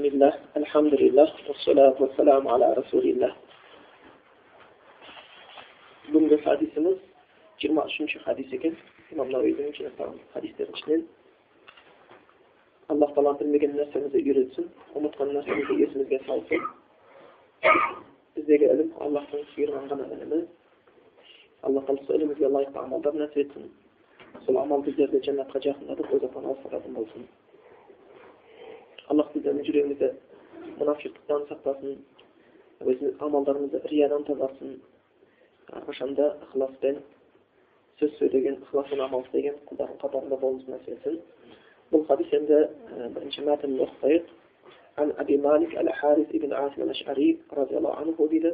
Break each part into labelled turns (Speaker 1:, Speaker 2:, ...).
Speaker 1: Bismillah, alhamdulillah, wassalatu wassalamu ala rasulillah. Бүгінгі хадисіміз 23-ші хадис екен. Имам Науидің жинақтаған хадистердің ішінен. Аллах тағала білмеген нәрсемізді үйретсін, ұмытқан нәрсемізді есімізге салсын. Біздегі ілім Аллахтың бұйырған ғана ілімі. Аллах тағала ілімізге лайықты амалдар нәсіп етсін. Сол амал біздерді жәннатқа жақындатып, болсын. Аллах біздердің жүрегімізді мұнафиқтықтан сақтасын, өзіміз амалдарымызды риядан тазартсын, әрқашанда ықыласпен сөз сөйлеген ықыласпен амал істеген құлдардың қатарында болуымызды нәсіп етсін бұл хадис енді бірінші мәтінін оқытайық عن أبي مالك الحارث بن عاصم الأشعري رضي الله عنه дейді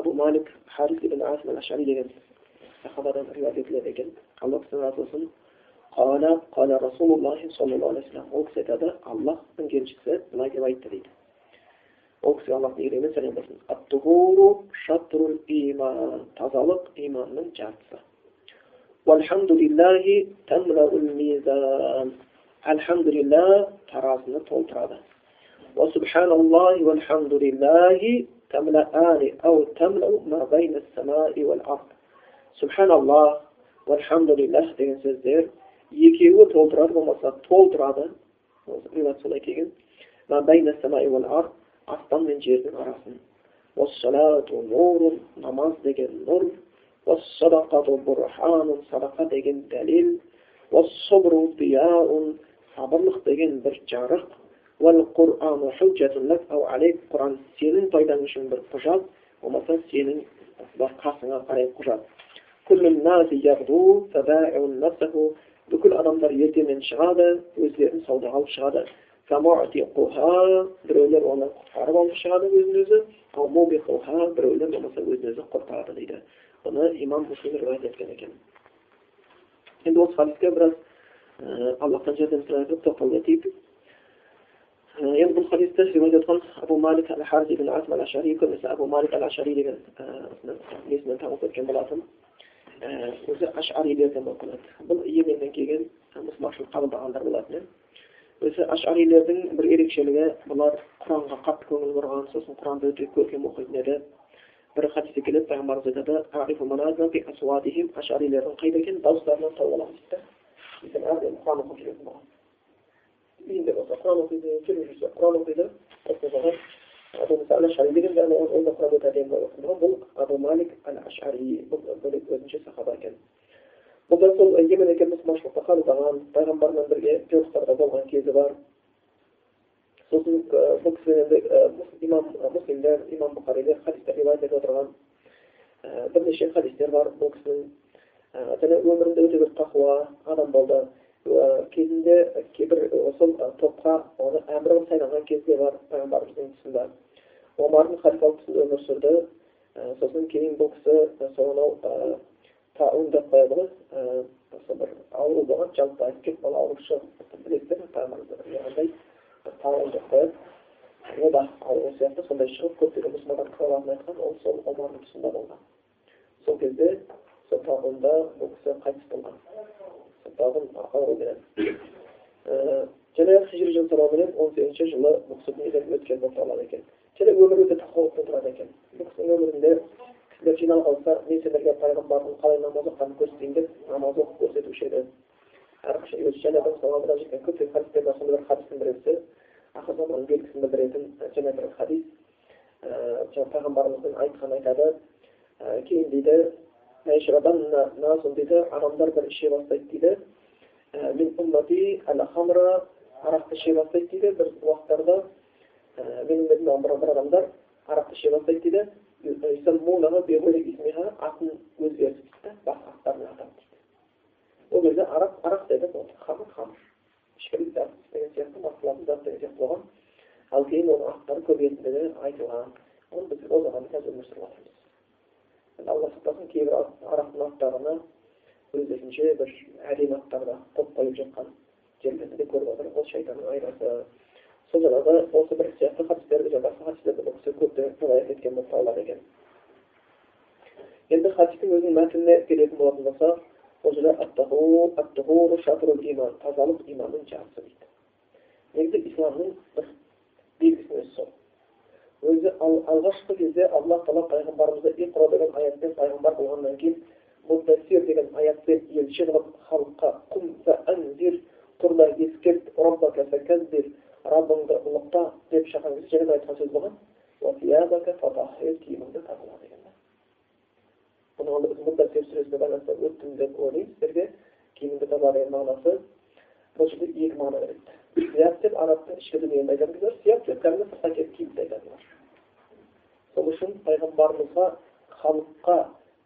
Speaker 1: أبو مالك حارث بن عاصم الأشعري деген сахабадан риуаят етіледі екен алла кісінің разы болсын قال قال رسول الله صلى الله عليه وسلم أكسد هذا الله من جل شخص لا جوايت تريد. أكسد الله في غيره مثلا بس الطهور شطر الإيمان. تظلق إيمان من جارسة والحمد لله تملأ الميزان. الحمد لله ترازنا تولترادا وسبحان الله والحمد لله تملأان أو تملأ ما بين السماء والأرض. سبحان الله والحمد لله دين سزير екеуі толтырады болмаса толтырады. Риуат солай келген. Аспан мен жердің арасын. Намаз деген нұр садақа деген дәлел. Сабырлық деген бір жарық. Құран сенің пайдаң үшін бір құжат болмаса сенің қасыңа қарай құжат. Бүкіл адамдар ертемен шығады өздерін саудаға алып шығады біреулер оны құтқарып алып шығады өзін өзі біреулер болмаса өзін өзі құртады дейді бұны имам муслим риуаят еткен екен енді осы хадиске біраз аллахтан жәрдем сұрайық тоқталып өтейік енді бұл хадисті риуаят етқан абу малик әл харз ибн асм әл ашари көбінесе абу малик әл ашари деген есімнен танып кеткен болатын өзі ашарилерден оқылады бұл йеменнен келген мұсылманшылық қабылдағандар болатын өзі ашарилердің бір ерекшелігі бұлар құранға қатты көңіл бұрған сосын құранды өте көркем оқитын еді бір хадисте келеді пайғамбарымыз айтады ашарилердің қайда екенін дауыстарынан тауып аламыз дейді әбден құран оқып жүретін болған үйінде болса құран оқиды жүрсе құран оқиды ол да құран өте әдемі оқып бұл абу малик әл ашари бұл бөлек өзінше сахаба екен бұл да сол емен екен мұсылманшылықты қабылдаған пайғамбармен бірге жорықтарда болған кезі бар сосын бұл кісі енді имам муслимдер имам бұхарилер хадистер риуаят етіп отырған бірнеше хадистер бар бұл кісінің және өмірінде өте бір тақуа адам болды кезінде кейбір сол топқа оны әмір қылып сайланған кезі бар пайғамбарымыздың тұсында омардың халифалық тұсында өмір сүрді сосын кейін бұл кісі сонау таун деп қояды ғой осы бір ауру болған жалпы айтып кетіп ол аурушы білесіздер пайғамбарымыз таун деп қояды оба ауру сияқты сондай шығып көптеген мұсылмандар қалғанын айтқан ол сол омардың тұсында болған сол кезде сол тағуында бұл кісі қайтыс болған тағын ауруменен және хижри жыл санауменен он сегізінші жылы бұл кісі дүниеден өткен болып табылады екен және өмірі өте тақуалықпен тұрады екен бұл кісінің өмірінде кісілер жиналып қалса мен сендерге пайғамбардың қалай намаз оқығанын көрсетейін деп намаз оқып көрсетуші еді мысалға біраз жеткен көптеген хадистер бар сонда бір хадистің біреусі ақыр заманның белгісін білдіретін және бір хадис жаңағы пайғамбарымыздың айтқанын айтады кейін дейді дейді адамдар бір іше бастайды дейді арақты іше бастайды дейді бір уақыттарда менің бір адамдар арақты іше бастайды дейді атын өзгертіп дейді басқа аттармен атап дейді ол кезде арақ арақ деді хамыр хамыр. Ішкілік зат деген сияқты мастылатын зат деген сияқты болған. Ал кейін оның аттары көбейетіндігі айтылған. Оны біз ол заманда қазір өмір сүріп жатырмыз алла сақтасын кейбір арақтың аттарына өздерінше бір әдемі аттарды қойып жатқан жерлерді де көріп отыр. Ол шайтанның айрасы жаңағы осы бір сияқты хадистерді басқа хадистерді бұл кісі көптеген риуаят еткен болып табылады екен енді хадистің өзінің мәтініне келетін болатын болсақ ол жерде тазалық иманның жартысы дейді негізі исламның бір белгісінің өзі сол өзі алғашқы кезде аллах тағала пайғамбарымызды иқро деген аятпен пайғамбар болғаннан кейін муддассир деген аятпен елші қылып халыққа құм әнзир тұр да ескерт раббыңды ұлықта деп шақырған кезде және айтқан сөз болған киіміңді тазала деген бұны біз муддассир сүресіне байланысты өттім деп ойлаймын сіздерге киіміңді тазала деген мағынасы бұл жерде екі мағына береді сияп деп арабтың ішкі дүниені айтатын кезде сияп деп кәдімгі сыртқа келіп киімді айтады сол үшін пайғамбарымызға халыққа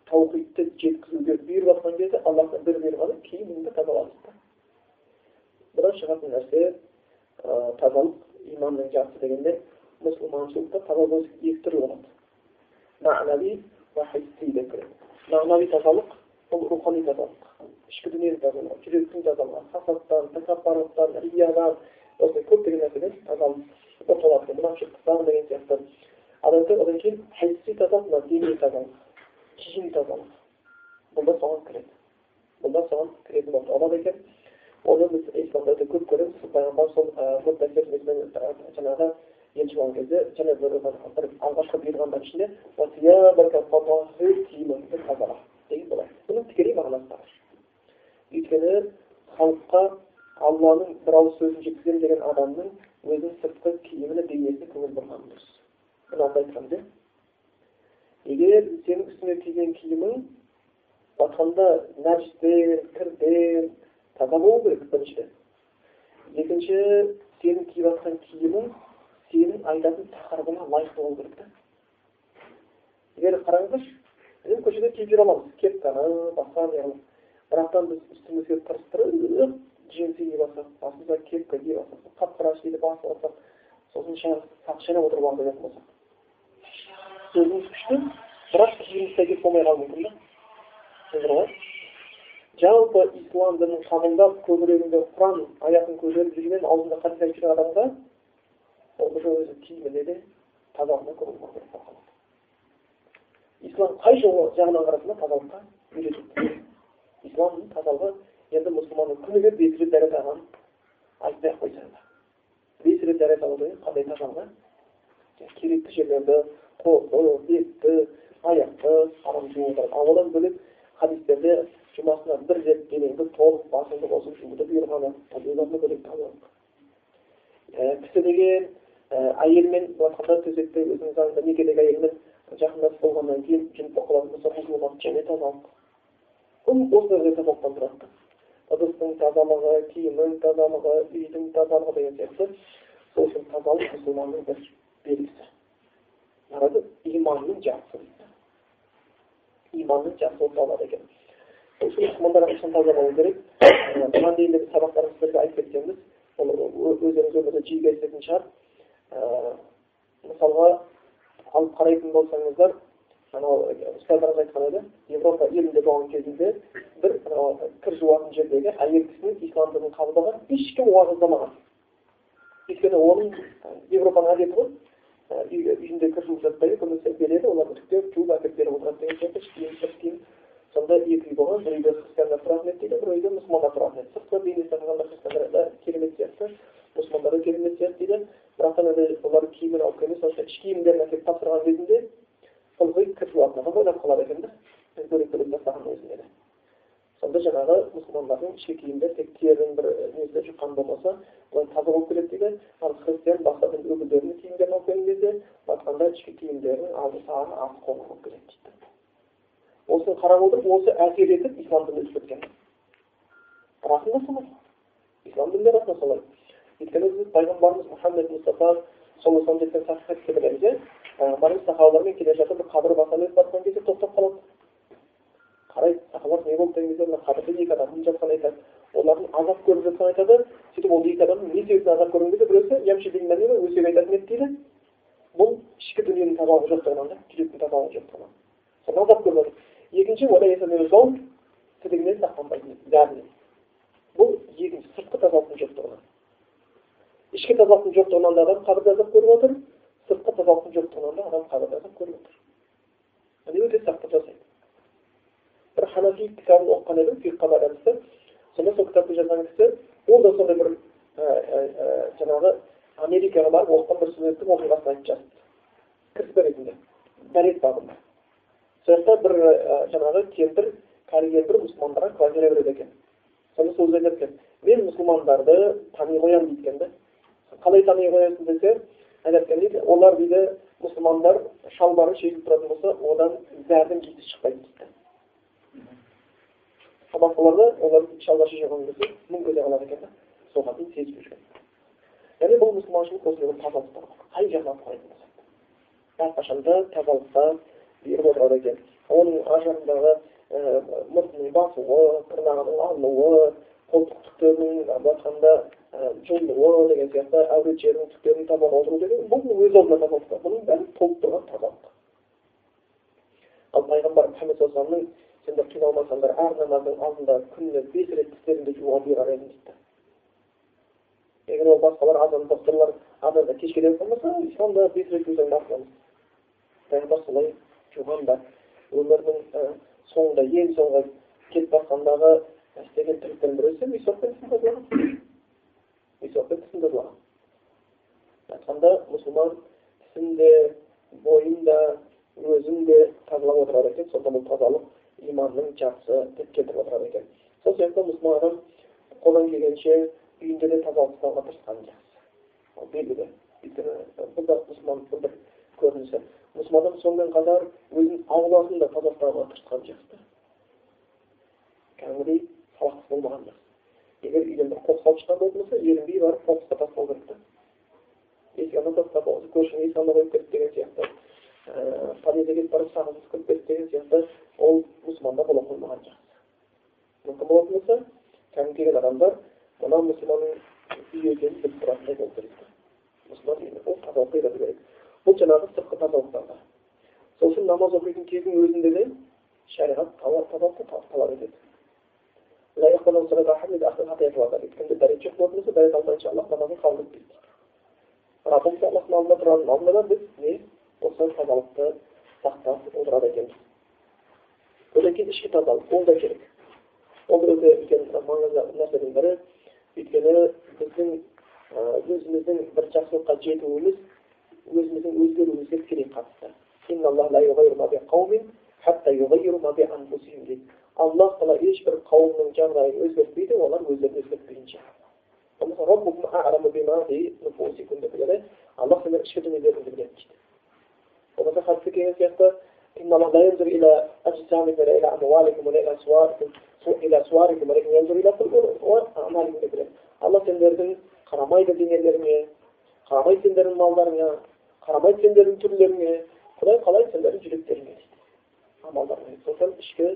Speaker 1: таухидты жеткізуге бұйырып жатқан кезде аллахтың бір бұйрығаны киіміңді тазала дейді бұдан шығатын нәрсе тазалық иманның жартысы дегенде мұсылманшылықта тазалық екі түрлі болады хисси деп кіреді мағынави тазалық бұл рухани тазалық ішкі дүниені тазалау жүректің тазалығы хасаттан тәкаппарлықтан риядан осындай көптеген нәрседен мұнафиқтықтан деген сияқты одан кейін тазалық мына дене тазалық тазалық бұл да соған кіреді бұл да соған кіретін табылады екен оны біз исламда көп көреміз пайғамбар сол жаңағы елші болған кезде және бір алғашқы бұйырғандардың ішінде деген болады бұның тікелей мағынасы бар өйткені халыққа алланың бір ауыз сөзін жеткіземін деген адамның өзінің сыртқы киіміне денесіне көңіл бұрғаны дұрыс бұны иә егер сенің үстіңе киген киімің батқанда нәжістен кірден таза болу керек біріншіден екінші сенің киіп жатқан киімің сенің айтатын тақырыбыңа лайықты болу керек та. Егер қараңыздаршы біз көшеде киіп жүре аламыз. Кепканы басқа неғылып бірақтан біз үстімізге тырыстырып джинсы киіп алсақ басымызға кепка киіп алсақ қап қара шиді басып алсақ сосын сақ шайнап отырып алып келетін болсақ. Сөзіміз күшті. Бірақ киіміміз сәйкес болмай қалуы мүмкін да. Түсіндіңіздер ғой жалпы ислам дінін қабылдап көкірегінде құран аятын көтеріп жүрген аузында хадис айтып жүрген адамға ол уже өзі киіміне де тазалығына көңіл бұру керек ислам қай жағынан қарасын да тазалыққа үйретеді исламның тазалығы енді мұсылманның күніге бес рет дәрет алғанын айтпай ақ қойсаң да бес рет дәрет алу деген қандай тазалығы? Керекті жерлерді қолды бетті аяқты адам жуып отырады ал одан бөлек хадистерде жұмасына бір рет денеңді толық басыңды қосып жууды бұйырғаны одан бөлек кісі деген әйелмен былай айтқанда төсекте өзінің заңды некедегі әйелмен жақындасып болғаннан кейін жыныстық қылатын болса бұзылған және тазалық бұл осылай тазалықтан тұрады ыдыстың тазалығы киімнің тазалығы үйдің тазалығы деген сияқты сол үшін тазалық мұсылманның бір белгісі иманның жартысы иманның жартысы болып табылады екен үшін мұсылмандар әрқашан таза болу керек бұған дейін де сіздерге айтып кеткенбіз ол өздеріңіз өмірде жиі кездесетін шығар мысалға алып қарайтын болсаңыздар анау ұстаздарымыз айтқан еді европа елінде болған кезінде бір кір жуатын жердегі әйел кісінің ислам дінін қабылдаған ешкім уағыздамаған өйткені оның европаның әдеті ғой үйінде кір жуып жатпайды көбінесе береді олар үтіктеп жуып әкеліп беріп отырады деген сияқты сонда екі үй болған бір үйде христиандар тұратын еді дейді бір үйде мұсылмандар тұратын еді. Сыртқы бейнесі қарағанда христиандар керемет сияқты мұсылмандар да керемет сияқты дейді. Бірақ та олар киімін алып келмей сондықтан іш киімдерін әкеліп тапсырған кезінде ылғи кір жуатынға ойлап қалады екен да бөлек бөлек жасағанның өзінде де. Сонда жаңағы мұсылмандардың ішкі киімдері тек терінің бір несі жұққан болмаса былай таза болып келеді дейді. Ал христиан басқа дін өкілдерінің киімдерін алып келген кезде айтқанда ішкі киімдерінің алды саны қолы болып келеді дейді. Осыны қарап отырып осы әсер етіп ислам дінін өсіп кеткен расында солай ислам дінінде расында солай өйткені біз пайғамбарымыз мұхаммед мұстафа саллаллаху алейhi жеткен сахих хадисте білеміз иә пайғамбарымыз сахабалармен келе жатып бір қабір басынан өтіп жатқан кезде тоқтап қалады қарайды сахабалар не болды деген кезде мына қабірде екі адам жатқанын айтады олардың азап көріп жатқанын айтады сөйтіп ол екі адамның не себептен азап көрген кезде біреусі өсек айтатын еді дейді бұл ішкі дүниенің тазалығы жоқтығынан да жүректің тазалығы жоқтығынан соны азап көріп жатыр екінші тігінен сақтанбайтын бәрінен бұл екінші сыртқы тазалықтың жоқтығынан ішкі тазалықтың жоқтығынан да адам қабірде азап көріп отыр сыртқы тазалықтың жоқтығынан да адам қабірде азап көріп отыр. Яғни өте сақтық жасайды бір ханафи кітабын оқыған едім фиққа байланысты. Сонда сол кітапты жазған кісі ол да сондай бір жаңағы америкаға барып оқыған бір студенттің оқиғасын айтып жазыпты. Кіріспе ретінде дәрет бабында жақта бір жаңағы кемпір кәрі кемпір мұсылмандарға квартира береді екен сонда сол айтады екен мен мұсылмандарды тани қоямын дейді екен да қалай тани қоясың десе айтады екен дейді олар дейді мұсылмандар шалбары шешіліп тұратын болса одан зәрдің иісі шықпайды дейді басқаларда олар шалбар шеше қойған кезде мұң кете қалады екен да соғатынын сезіп жүрген яғни бұл мұсылманшылық осындай бір тазалықтар қай жағынан қарайтын болсақ әрқашан да тазалыққа бұйырып отырады екен. Оның ар жағындағы мұртының басуы тырнағының алынуы қолтық түктерінің былайша айтқанда жұлынуы деген сияқты әурет жерінің түктерін тазалап отыру деген бұл өз алдына тазалықтар бұның бәрі толып тұрған тазалық ал пайғамбар мұхаммед саллаллаху сендер қиналмасаңдар әр намаздың алдында күніне бес рет тістеріңді жуған бұйырар едім дейді. Егер ол басқалар азан докторлар азанда кешке деп қалмаса исламда бес рет жусаң да пайғамбар солай жуған да. Өмірінің соңында ең соңғы кетіп жатқандағы істеген тірліктердің бірі тазалаған айтқанда мұсылман тісін де бойын да өзін де тазалап отырады екен. Сонда бұл тазалық иманның жартысы деп келтіріп отырады екен. Сол себепті мұсылман адам қолдан келгенше үйінде де тазалық ұстауға тырысқан жақсы. Ол белгілі. Бұл да мұсылмандықтың бір көрінісі. Мұсылман адам сонымен қатар өзінің ауласын да таза ұстауға тырысқан жақсы кәдімгідей салақтық болмаған жақсы егер үйден бір қоқыс алып шыққан болатын болса ерінбей барып қоқысқа тастау керек та есік алдына тастап көршінің есік алдына қойып кетті деген сияқты подъезге кетіп барып сағызып кіріп кетті деген сияқты ол мұсылманда бола қоймаған жақсы мүмкін болатын болса кәдімгі келген адамдар мына мұсылманның үйі екенін біліп тұратындай болу керек мұсылман үйі ол үйрету керек бұл жаңағы сыртқы тазалықтарға сол үшін намаз оқитын кездің өзінде де шариғат тазалықты талап етеді. Кімде дәрет жоқ болатын болса дәрет алмайынша аллах намазын қабыл етпейді. Раббымыз аллахтың алдында тұрғанның алдында да біз не осы тазалықты сақтап отырады екенбіз. Одан кейін ішкі тазалық ол да керек. Ол өте үлкен маңызды нәрсенің бірі. Өйткені біздің өзіміздің бір жақсылыққа жетуіміз өзіміздің өзгеруімізге тікелей қатысты аллах тағала ешбір қауымның жағдайын өзгертпейді олар өздерін өзгертпейінше аллах сендердің ішкі дүниелеріңді біледі дейді болмаса хадисте келген сияқты алла сендердің қарамайды денелеріңе қарамайды сендердің малдарыңа қарамайды сендердің түрлеріңе құдай қалайды сендердің жүректеріңе дейді амалдарыңа ішкі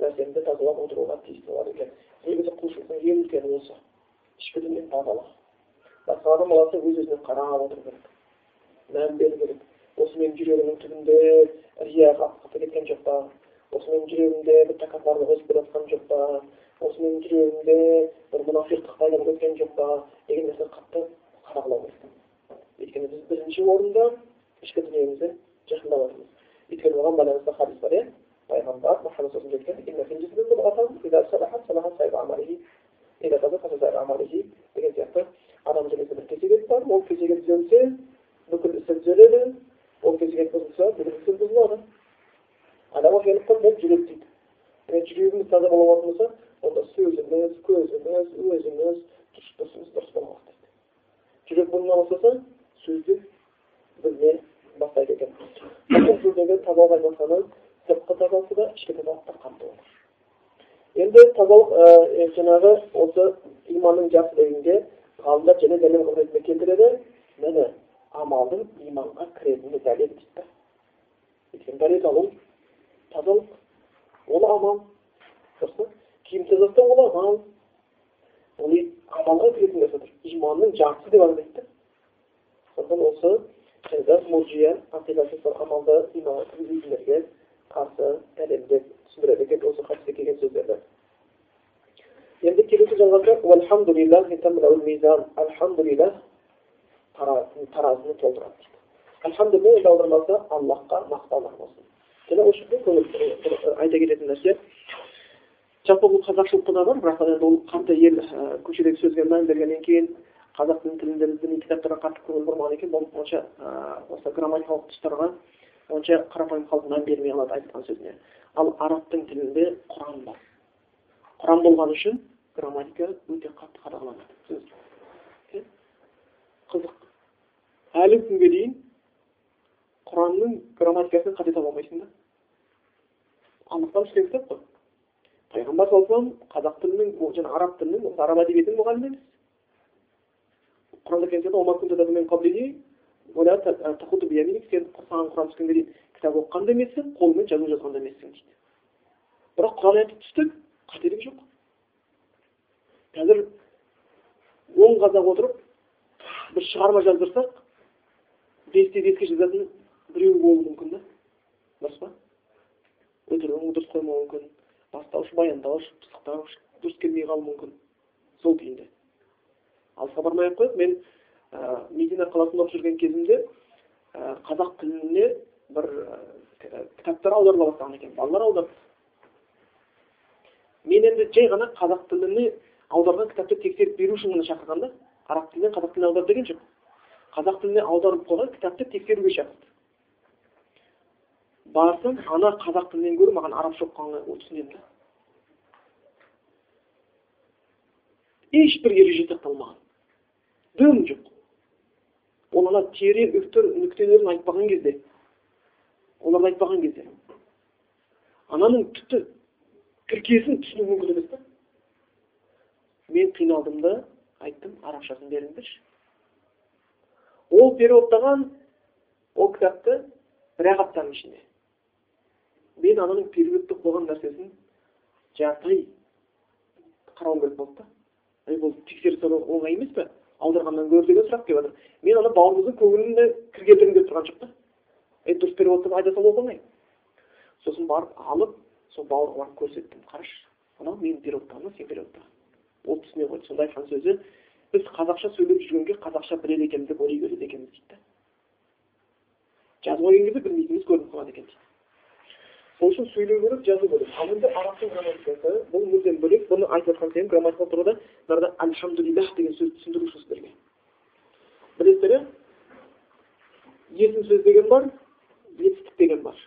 Speaker 1: нәрсеңді тазалап отыруға тиісті болады екен негізі құлшылықтың ең үлкені осы ішкі дүниені тазалау басқа адам баласы өз өзіне қарап отыру керек мән беру керек осы менің жүрегімнің түбінде рия қатты кеткен жоқ па осы менің жүрегімде бір тәкаппарлық өсіп келе жатқан жоқ па осы менің жүрегімде бір мұнафиқтық пайда болып кеткен жоқ па деген нәрсе қатты қадағалау керек өйткені біз бірінші орында ішкі дүниемізді жақындап жатырмыз өйткені оған байланысты хадис бар иә пайғамбар мұхаммад деген сияқты адам денесі бір кесек ет бар ол ет түзелсе бүкіл ісі түзеледі ол кесек ет бұзылса бүкіл ісі бұзылады адам ақиқаттан бұл жүрек дейді егер жүрегіміз таза бола алатын болса онда сөзіміз көзіміз өзіміз тұс тұсымыз дұрыс болмақ дейді жүрек бұзыла бастаса сөз де біліне бастайды екен бұл сөздегі тазалық жатқаны сыртқы тазалықты да ішкі тазалықты да қамтып отыр енді тазалық жаңағы осы иманның жақсы дегенге ғалымдар және дәлел ретінде келтіреді міне амалдың иманға кіретіні дәлел дейді да өйткені дәрет алу тазалық ол амал дұрыс киім тазалықтау ол амал ол амалға кіретін нәрсе иманның жартысы деп айтады сондықтан осы жаңағы муржия ақидасы сол амалды кіргізбейтіндерге қарсы дәлелдеп түсіндіреді екен осы хадисте келген сөздерді енді келесі жалғанда альхамдулилlah таразыны толтырады дейді альхамдулилlah енді аудармасы аллахқа мақтаулар болсын және осы жерде айта кететін нәрсе жалпы бұл қазақшылықта да бар бірақ енді ол қандай ел көшедегі сөзге мән бергеннен кейін қазақ тілінде біз діни кітаптарға қатты көңіл бұрмаған екен. Бұл онша осы грамматикалық тұстарға онша қарапайым халық мән бермей қалады айтқан сөзіне. Ал араб тілінде құран бар. Құран болғаны үшін грамматика өте қатты қадағаланады. Қызық. Әлі күнге дейін құранның грамматикасын қате таба алмайсың да. Анықтап ішкен кітап қой. Пайғамбар саллаллаху қазақ тілінің жаңағы араб тілінің араб әдебиетінің мұғалімі емес. Құранда сен саған құран түскенге дейін кітап оқыған да емессің қолыңмен жазу жазған да емессің дейді бірақ құран аяты түсті қателік жоқ қазір он қазақ отырып бір шығарма жаздырсақ бесте беске жазатын біреу болуы мүмкін да дұрыс па өтірігің дұрыс қоймауы мүмкін бастауыш баяндауыш пысықтауыш дұрыс келмей қалуы мүмкін сол күйінде алысқа бармай ақ мен ә, медина қаласында оқып жүрген кезімде ә, қазақ тіліне бір ә, кітаптар аударыла бастаған екен балалар аударды мен енді жай ғана қазақ тіліне аударған кітапты тексеріп беру үшін ғана шақырған да араб тілінен қазақ тіліне аудар деген жоқ. Қазақ тіліне аударып қойған кітапты тексеруге шақырды. Барсам ана қазақ тілінен гөрі маған арабша оқығанға түсінемін да. Ешбір ереже сақталмаған дөм жоқ ол ана тере үфтір нүктелерін айтпаған кезде оларды айтпаған кезде ананың тіпті тіркесін түсіну мүмкін емес та мен қиналдым да айттым арабшасын беріңдерші ол переводтаған ол кітапты бір ақ аптаның ішінде мен ананың переводта қойған нәрсесін жартай қарауым керек болды да бұл тексере салу оңай емес пе аударғаннан гөрі деген сұрақ келіп жатыр мен ана бауырымыздың көңіліне кір келтіргім келіп тұрған жоқ та ей дұрыс перевод деп айта салу оп оңай сосын барып алып сол бауырға барып көрсеттім. Қарашы мынау менің переводтағаным сен переводтаған ол түсіне қойды? Сонда айтқан сөзі. Біз қазақша сөйлеп жүргенге қазақша біледі екенбіз деп ойлай береді екенбіз дейді. Да жазып қойған кезде білмейтініміз көрініп қалады екен дейді. Сол үшін сөйлеу керек жазу керек ал енді арабтың грамматикасы бұл мүлдем бөлек бұны айтып жатқан себебім грамматикалық тұрғыда мынада альхамдулиллах деген сөзді түсіндіруші сіздерге білесіздер иә есім сөз деген бар етістік деген бар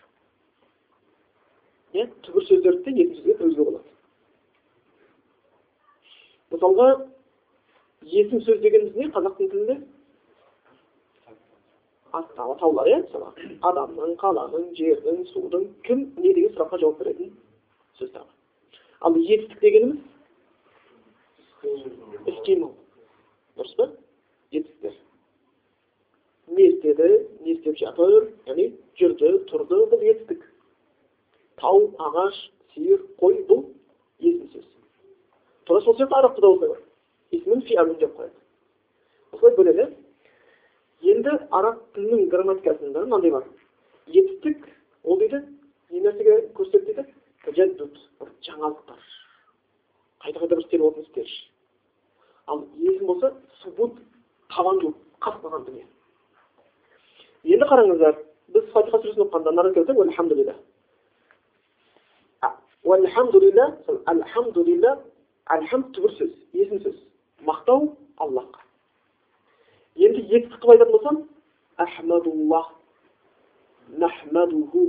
Speaker 1: иә түбір сөздерді де есім сөзге кіргізуге болады мысалға есім сөз дегеніміз не қазақтың тілінде аттағы таулар иә мысалы адамның қаланың жердің судың кім не деген сұраққа жауап беретін сөз ал етістік дегеніміз іс қимыл дұрыс па етістіктер не істеді не істеп жатыр яғни жүрді тұрды бұл етістік тау ағаш сиыр қой бұл есім сөз тура сол сияқты арабта да осылай бар деп қояды осылай бөледі енді араб тілінің грамматикасында мынандай бар. Етістік ол дейді не нәрсеге көрсетеді дейді? Тәжәддуд бір жаңалықтар қайта қайта бір істеліп істер. Ал есім болса субут табандылық қалған дүние. Енді қараңыздар біз фатиха сүресін оқығанда мынаны айтып альхамдулилля альхамдулилля альхамдулилля альхамд түбір сөз есім сөз. Мақтау етістік қылып айтатын болсам ахмадуллах нахмадуху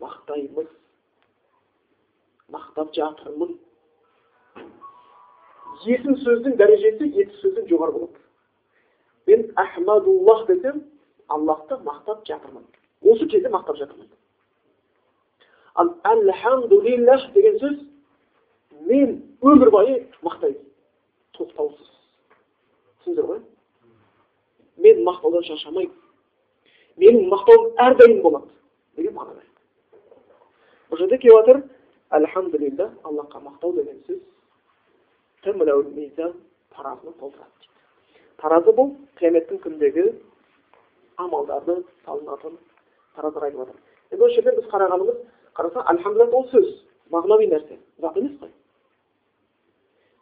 Speaker 1: мақтаймыз мақтап жатырмын есім сөздің дәрежесі етіс сөзден жоғары болады мен ахмадуллах десем аллахты мақтап жатырмын осы кезде мақтап жатырмын ал альхамдулиллах деген сөз мен өмір бойы мақтаймын тоқтаусыз түсіндіңіздер ғой мен мақтаудан шаршамаймын менің мақтауым әрдайым болады деген мағынада бұл жерде келіп жатыр альхамдулилля аллахқа мақтау деген сөз таразыны толтырады дейді таразы бұл қияметтің күніндегі амалдарды салынатын таразыға айтып жатыр енді осы жерде біз қарағанымыз қараса альхамдулилля ол сөз мағынауи нәрсе зат емес қой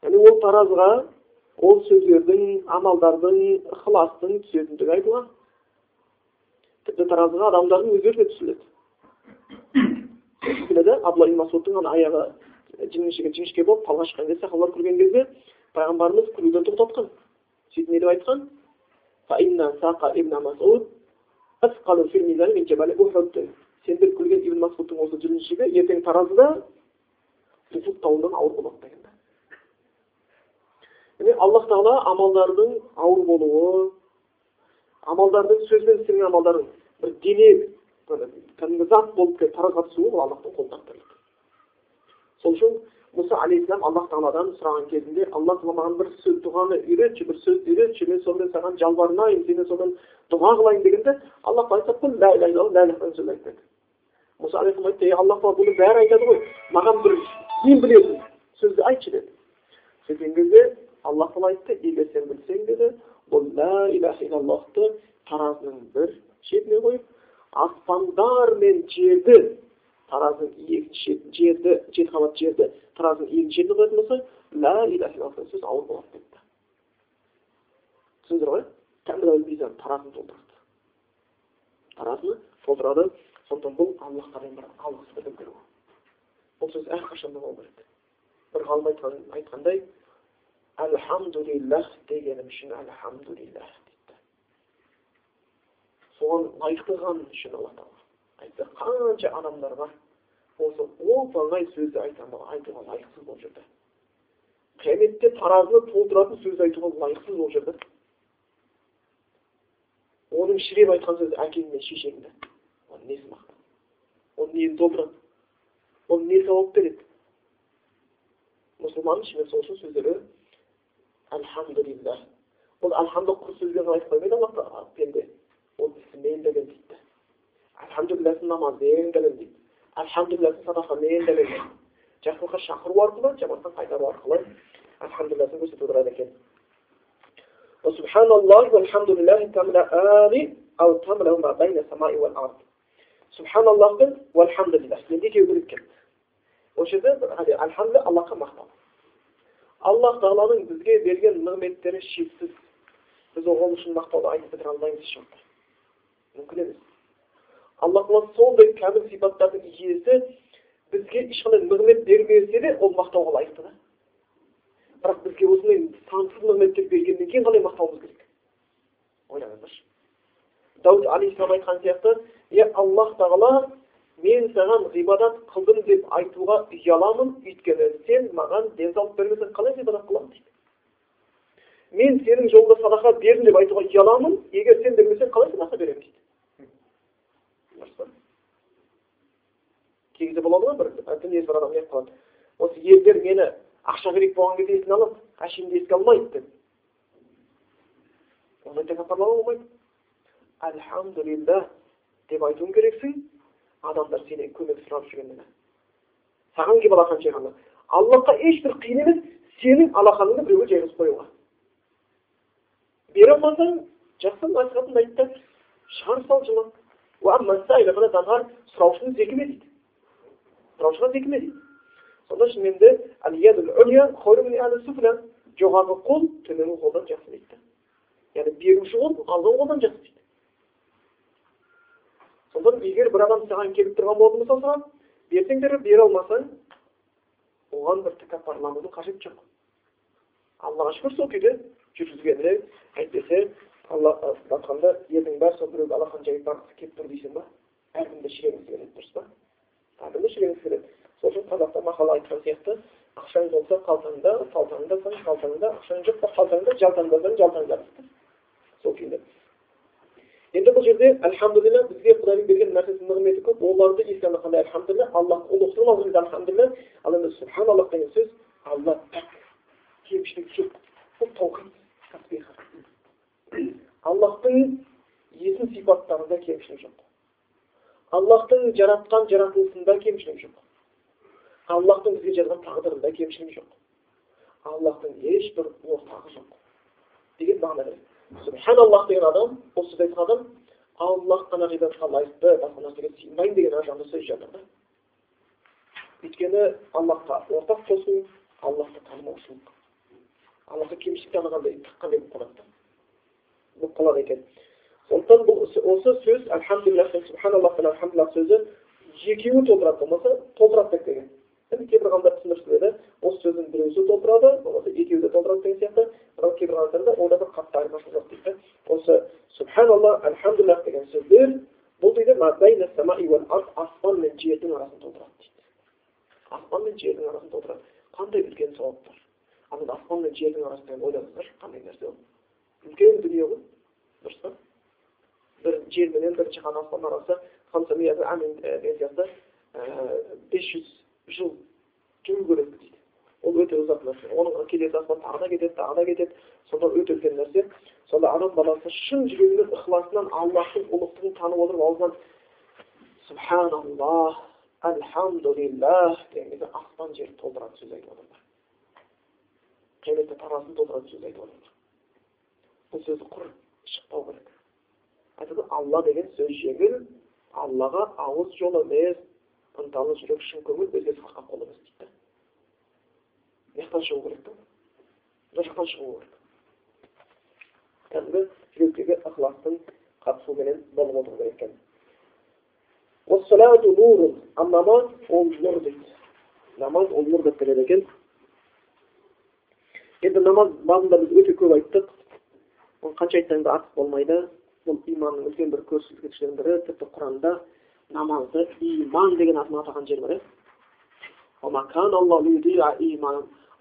Speaker 1: яғни ол таразыға ол сөздердің амалдардың ықыластың түсетіндігі айтылған тіпті таразыға адамдардың өздері де кішкенеде абдулла ибн масудтың ана аяғы жіңішке жіңішке болып талға шыққан кезде сахабалар күлген кезде пайғамбарымыз күлуден тоқтатқан. Сөйтіп не деп айтқан? Сендер күлген ибн масудтың осы жүргіншігі ертең таразыда тауынан ауыр болады деген. Яғни аллах тағала амалдардың ауыр болуы амалдардың сөзбен істелген амалдардың бір дене кәдімгі зат болып келіп түсуі ол аллахтың қолынан сол үшін мұса алейхисалам аллах тағаладан сұраған кезінде алла тағала маған бір сөз дұғаны үйретші бір сөзді үйретші мен сонымен саған жалбарынайын сенен содан дұға қылайын дегенде алла тағала айтады айтты мұса алейхисалам айтты ей аллах тағала бұны бәрі айтады ғой маған бір сен білетін сөзді айтшы деді сөйткен кезде аллах тағала айтты егер сен білсең деді бұл ля иляха иллаллахты таразының бір шетіне қойып аспандар мен жерді таразының екінші жерді жеті қабат жерді таразының екінші шетіне қоятын болса ля иляха иллаллах сөз ауыр болады депті түсіндіңіздер ғой таразыны толтырады таразыны толтырады сондықтан бұл аллахқа деген бір алғыс білдіру бұл сөз әрқашанда болу керек бір ғалым айтқан айтқандай альхамдулиллах дегенім үшін альхамдулиллах дейді соған лайықты қылғаным үшін алла тағала айтса қанша адамдар бар осы оп оңай сөзді айта айтуға лайықсыз болып жүрді қияметте таразыны толтыратын сөз айтуға лайықсыз болып жүрді оның шіреп айтқан сөзі әкең мен шешеңді оның несі мақтан оның нені оның не сауап сөздері elhamdülillah. Bunu elhamdülillah kusurluğuna layık koymayı Allah da bildi. Onun ismiyle de bildi. Elhamdülillah'ın namazı yerinde bildi. Elhamdülillah'ın sadaka yerinde bildi. Cahruka şahru arkalı, cemaattan faydalı arkalı. Elhamdülillah'ın gösterip duran eken. Ve subhanallah ve elhamdülillahi temle ali av temle ma beyne semai vel ard. Subhanallah ve elhamdülillah. Dediği gibi bilirken. O şeyde elhamdülillah Allah'a mahtamız. Аллах тағаланың бізге берген нығметтері шексіз. Біз ол үшін мақтауды айтып бітіре алмаймыз мүмкін емес. Алла тағала сондай кәміл сипаттардың иесі бізге ешқандай нығмет бермесе де ол мақтауға лайықты да. Бірақ бізге осындай сансыз нығметтер бергеннен кейін қалай мақтауымыз керек? Ойлаңыздаршы. Дәуд алейхисалам айтқан сияқты е аллах тағала мен саған ғибадат қылдым деп айтуға ұяламын өйткені сен маған денсаулық бермесең қалай ғибадат қыламын дейді мен сенің жолыңда садақа бердім деп айтуға ұяламын егер сен бермесең қалай садақа беремін дейді. Кей кезде болады ғой бір? Дінесі бар адам неғып қалады. Осы елдер мені ақша керек болған кезде есіне алады әшейінде еске алмайды деп. Ондай болмайды. Деп айтуың керексің адамдар сенен көмек сұрап жүргенде саған келіп алақан жайғанда. Аллахқа ешбір қиын емес сенің алақаныңды біреуге жайғызып қоюға. Бере алмасаң жақсы насихатын айт та шығарып сал жылап дейді. Сұраушыға дейді. Сонда жоғарғы қол төменгі қолдан жақсы дейді. Яғни беруші қол алған қолдан жақсы дейді. Сондықтан егер бір адам саған келіп тұрған болатын болса саған берсең бер бере алмасаң оған бір тәкаппарланудың қажеті жоқ. Аллаға шүкір сол күйде жүргізгені әйтпесе алла айтқанда елдің бәрі сол біреуге алақан жайып барғысы келіп тұр дейсің ба? Әркімде шірегіңіз келеді дұрыс па? Әркімде шірегіңіз келеді. Сол үшін қазақта мақал айтқан сияқты ақшаң болса қалтаңда қалтаңдасаң қалтаңда ақшаң жоқ па? Қалтаңда жалтаңдасаң жалтаңда сол күйінде енді бұл жерде альхамдулилля бізге құдайдың берген нәрсесінің нығметі көп оларды еске алғанда альхамдулилля аллах ұлықтығын алған альхамдулилля ал енді субханаллах деген сөз алла пәк кемшілік жоқ аллахтың есім сипаттарында кемшілік жоқ аллахтың жаратқан жаратылысында кемшілік жоқ аллахтың бізге жазған тағдырында кемшілік жоқ аллахтың ешбір ортағы жоқ деген мағына субханаллах деген адам бұл сөзді айтқан адам аллах қана ғибадатқа лайықты басқа нәрсеге сыймаймын деген жанда сөз жатыр да өйткені аллахқа ортақ қосу аллахты танымаушылық аллахқа кемшілік танығандай тыққандай болып қалады да болып қалады екен сондықтан бұл осы сөз альхамдулиллах субханаллах пен альхамдулиллах сөзі екеуі толтырады болмаса толтырады деп келген енді кейбір ғалымдар түсіндіріп осы сөздің біреусі толтырады болмаса екеуі де толтырады деген сияқты бірақ кейбір ғалымдар да айырмашылық дейді осы субханалла альхамдулиллах деген сөздер бұл дейді аспан мен жердің арасын толтырады дейді аспан мен жердің арасын толтырады қандай үлкен сауап бар ал аспан мен жердің арасында ойлаңыздаршы қандай нәрсе ол үлкен дүние ғой дұрыс па бір жер менен бірінші хан аспан арасы деген сияқты бес жүз жыл жүру керек дейді ол өте ұзақ нәрсе оның келесі аспан тағы да кетеді тағы да кетеді сонда өте үлкен нәрсе. Сонда адам баласы шын жүрегінен ықыласынан аллахтың ұлықтығын танып отырып аузынан субханаллах альхамдулиллах деген кезде аспан жер толтыратын сөз айтып отырмын. Қияметте тарасын толтыратын сөз айтып отырмын. Бұл сөзді құр шықпау керек. Айтады алла деген сөз жеңіл аллаға ауыз жол емес ынталы жүрек шын көңіл өзгесі қорқақ қол емес дейді. Мына жақтан шығу керек та мына жақтан шығу керек кәдімгі жүректегі ықыластың қатысуыменен болып отыру керек екен ал намаз ол нұр дейді намаз ол нұр деп келеді екен енді намаз бабында біз өте көп айттық оны қанша айтсаң да артық болмайды бұл иманның үлкен бір көрсеткіштерінің бірі тіпті құранда намазды иман деген атымен атаған жер бар иә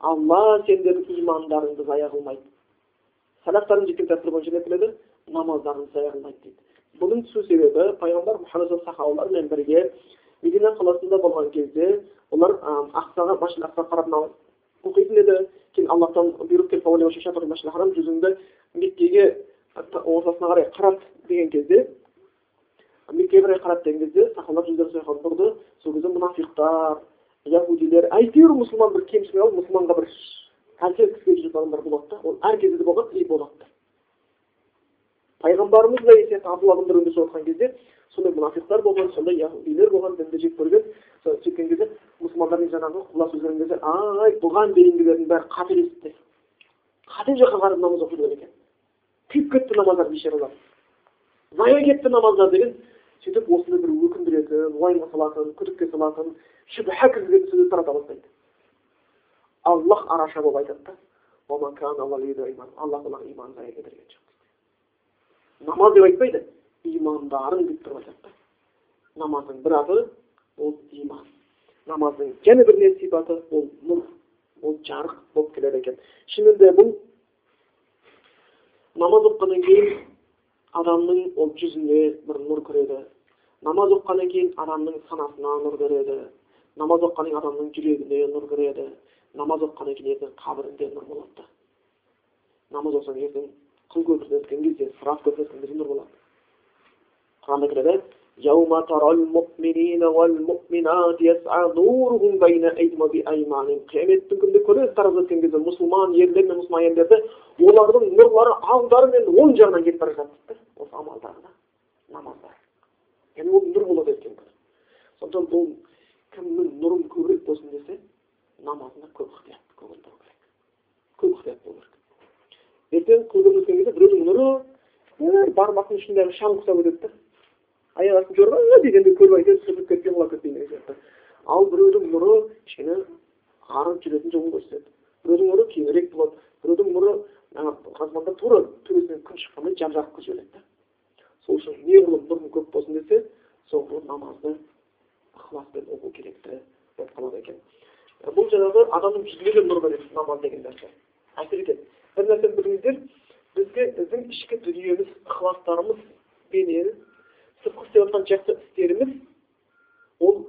Speaker 1: алла сендердің имандарыңды зая қылмайды сәлафтардың жеткен тәсір бойынша не келеді намаздарыңды зая қылмайды дейді бұның түсу себебі пайғамбар мұхаммед сахабалармен бірге медина қаласында болған кезде олар ақсаға машин ақсаға қарап оқитын еді кейін аллахтан бұйрық келіп жүзіңді меккеге ортасына қарай қарат деген кезде меккеге қарай қарат деген кезде сахабалар жүздері сол бұрды сол кезде мұнафиқтар яхудилер әйтеуір мұсылман бір кемшілік алып мұсылманға бір әсер еткізген жүретін адамдар болады да ол әр кезде де болған и болады да пайғамбарымыз да сияқты абдулла ибн өмір отқан кезде сондай мұнафиқтар болған сондай яхудилер болған дінді жек көрген сөйткен кезде мұсылмандардың жаңағы құлақ сөз кезде ай бұған дейінгілердің бәрі қателесті қате жаққа қарап намаз оқи екен күйіп кетті намаздар бейшаралар зая кетті намаздар деген сөйтіп осыны бір өкіндіретін уайымға салатын күдікке салатын шүбһә кіргізетін сөздер тарата бастайды аллах араша болып айтады да аллах олардың иманын зая кетірген жоқ намаз деп айтпайды имандарың деп тұрып айтады да намаздың бір аты ол иман намаздың және бір не сипаты ол нұр ол жарық болып келеді екен шынымен бұл намаз оқығаннан кейін адамның ол жүзіне бір нұр кіреді намаз оқығаннан кейін адамның санасына нұр кіреді намаз оқығаннан кейін адамның жүрегіне нұр кіреді намаз оқығаннан кейін ертең қабірінде нұр болады да намаз оқысаң ертең қыл көпірден өткен кезде сырат көпірден өткен кезде нұр болады құранда келеді يوم ترى المؤمنين والمؤمنات يسعى نورهم بين أيديهم وبأيمانهم қияметтің күнінде көресіз таразы өткен кезде мұсылман ерлер мен мұсылман әйелдерді олардың нұрлары алдары мен оң жағынан кетіп бара жатады дейді осы амалдарына намаздар яғни ол нұр болады ертеңгі күні сондықтан бұл кімнің нұрым көбірек болсын десе намазына көп ықтият көңіл бұру керек көп ықтият болу керек ертең өткен кезде біреудің нұры бармақтың ішіндегі шаң құсап өтеді да аяқ астын жорға дегенде көріп айтады сүрініп кетпей құлап кетпейін деген сияқты ал біреудің нұры кішкене арып жүретін жолын көрсетеді біреудің нұры кеңірек болады біреудің нұры қазманда тура төбесінен күн шыққандай жап жарық қылып жібереді да сол үшін неғұрлым нұрың көп болсын десе соғұрлым намазды ықыласпен оқу керекті болып қалады екен бұл жаңағы адамның жүзіне нұр береді намаз деген нәрсе әсер етеді бір нәрсені біліңіздер бізге біздің ішкі дүниеміз ықыластарымыз бенен сыртқы істеп жатқан жақсы істеріміз ол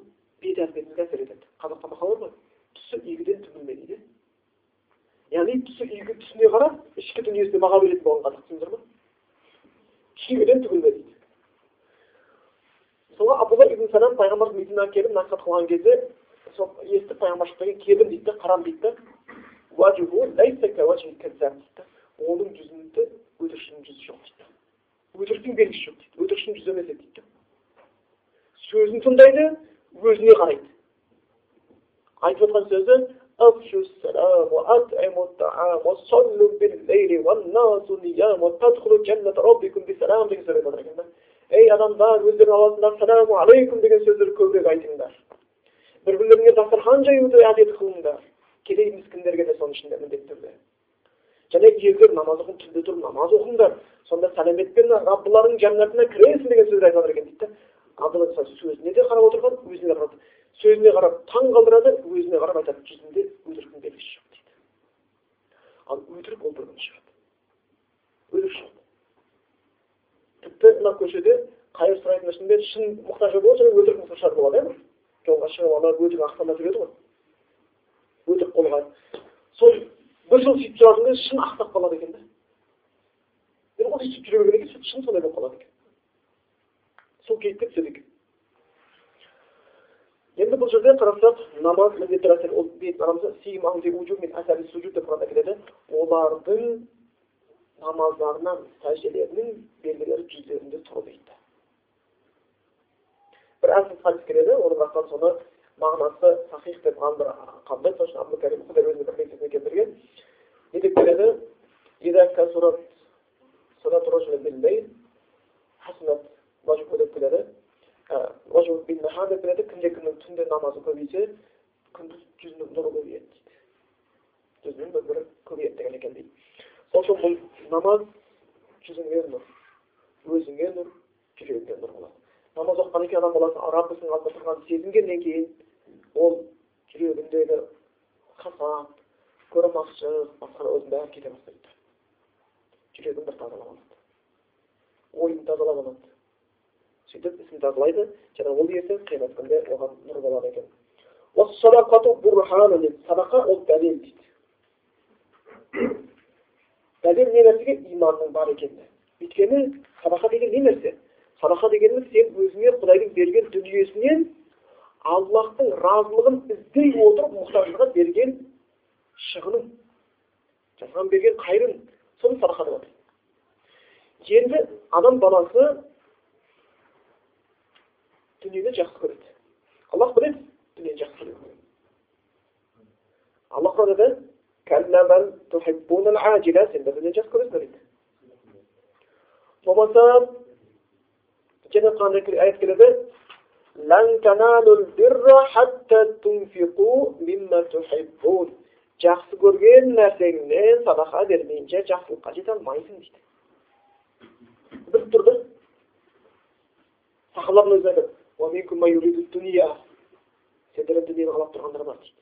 Speaker 1: бет әлпетімізге әсер етеді қазақта мақал бар ғой түсі игіден түңілме дейді яғни түсі игі түсіне қарап ішкі дүниесіне баға беретін болған қазақ түсіндіңіздер ма кигіден түңілме дейді мысалға абдулла ибн салам пайғамбар мединаға келіп насихат қылған кезде сол естіп пайғамбар келдім дейді да қарам дейді да оның жүзінде өтірікшінің жүзі жоқ дейді өтіріктің белгісі жоқ дейді өтірікшінің жүзі емес дейді сөзін тыңдайды өзіне қарайды айтып жатқан сөзі ей адамдар өздерің арасында ассаламу алейкум деген сөздерді көбірек айтыңдар бір бірлеріңе дастархан жаюды әдет қылыңдар кедей міскіндерге де соның ішінде міндетті түрде және еркек намаз оқып түнде тұрып намаз оқыңдар сонда сәлеметпен раббыларың жәннатына кіресің деген сөздер айтып жатыр екен дейді да абдулла сөзіне де қарап отырған өзіне де қарап сөзіне қарап таң қалдырады өзіне қарап айтады жүзінде өтіріктің белгісі жоқ дейді ал өтірік ол бір күні шығады өтірік шығады тіпті мына көшеде қайыр сұрайтын ішінде шын мұқтажы болады және өтірік мұқтаждар болады иә жолға шығып алып өтірік ақтамай жүреді ғой өтірік қолға сол бір жыл сөйтіп жүратын кезде шын ақтап қалады екен да ол сөйтіп жүре берген екен шын сондай болып қалады екен сол кейіпке түседі екен енді бұл жерде қарасақ намаз деп құранда келеді олардың намаздарынан сәжделерінің белгілері жүздерінде тұр дейді бір әлсіз хадис келеді оның растан соны мағынасы сахих деп қабылдайды. Сол үшін абдул өзінің бір лекциясында келтірген не деп келеді? Деп келеді. Келеді. Кімде кімнің түнде намазы көбейсе күндіз жүзінің нұры көбейеді дейді. Жүзінің бірі көбейеді деген екен дейді. Сол үшін бұл намаз жүзіңе нұр өзіңе нұр жүрегіңе нұр болады. Намаз оқығаннан кейін адам баласы раббысының алдында тұрғанын сезінгеннен кейін ол жүрегіндегі хасад көремақшылық басқа өзінің бәрі кете бастайды. Жүрегін бір тазалап алады. Ойын тазалап алады. Сөйтіп ісін тазалайды және ол иесі қиямет күнде оған нұр болады екен. Садақа ол дәлел дейді. Дәлел не нәрсеге? Иманның бар екеніне. Өйткені садақа деген не нәрсе? Садақа дегеніміз сен өзіңе құдайдың берген дүниесінен аллахтың разылығын іздей отырып мұқтажға берген шығының жасаған берген қайырың соны садақа деп енді адам баласы дүниені жақсы көреді. Аллах біледі дүниені жақсы көреді. Аллах құранда сендер дүниені жақсы көресіңдер дейді болмаса және құранда аят келеді жақсы көрген нәрсеңнен садақа бермейінше жақсылыққа жете алмайсың дейді біліп тұрды сахабалардың өзі айтады дүниені қалап тұрғандар бар дейді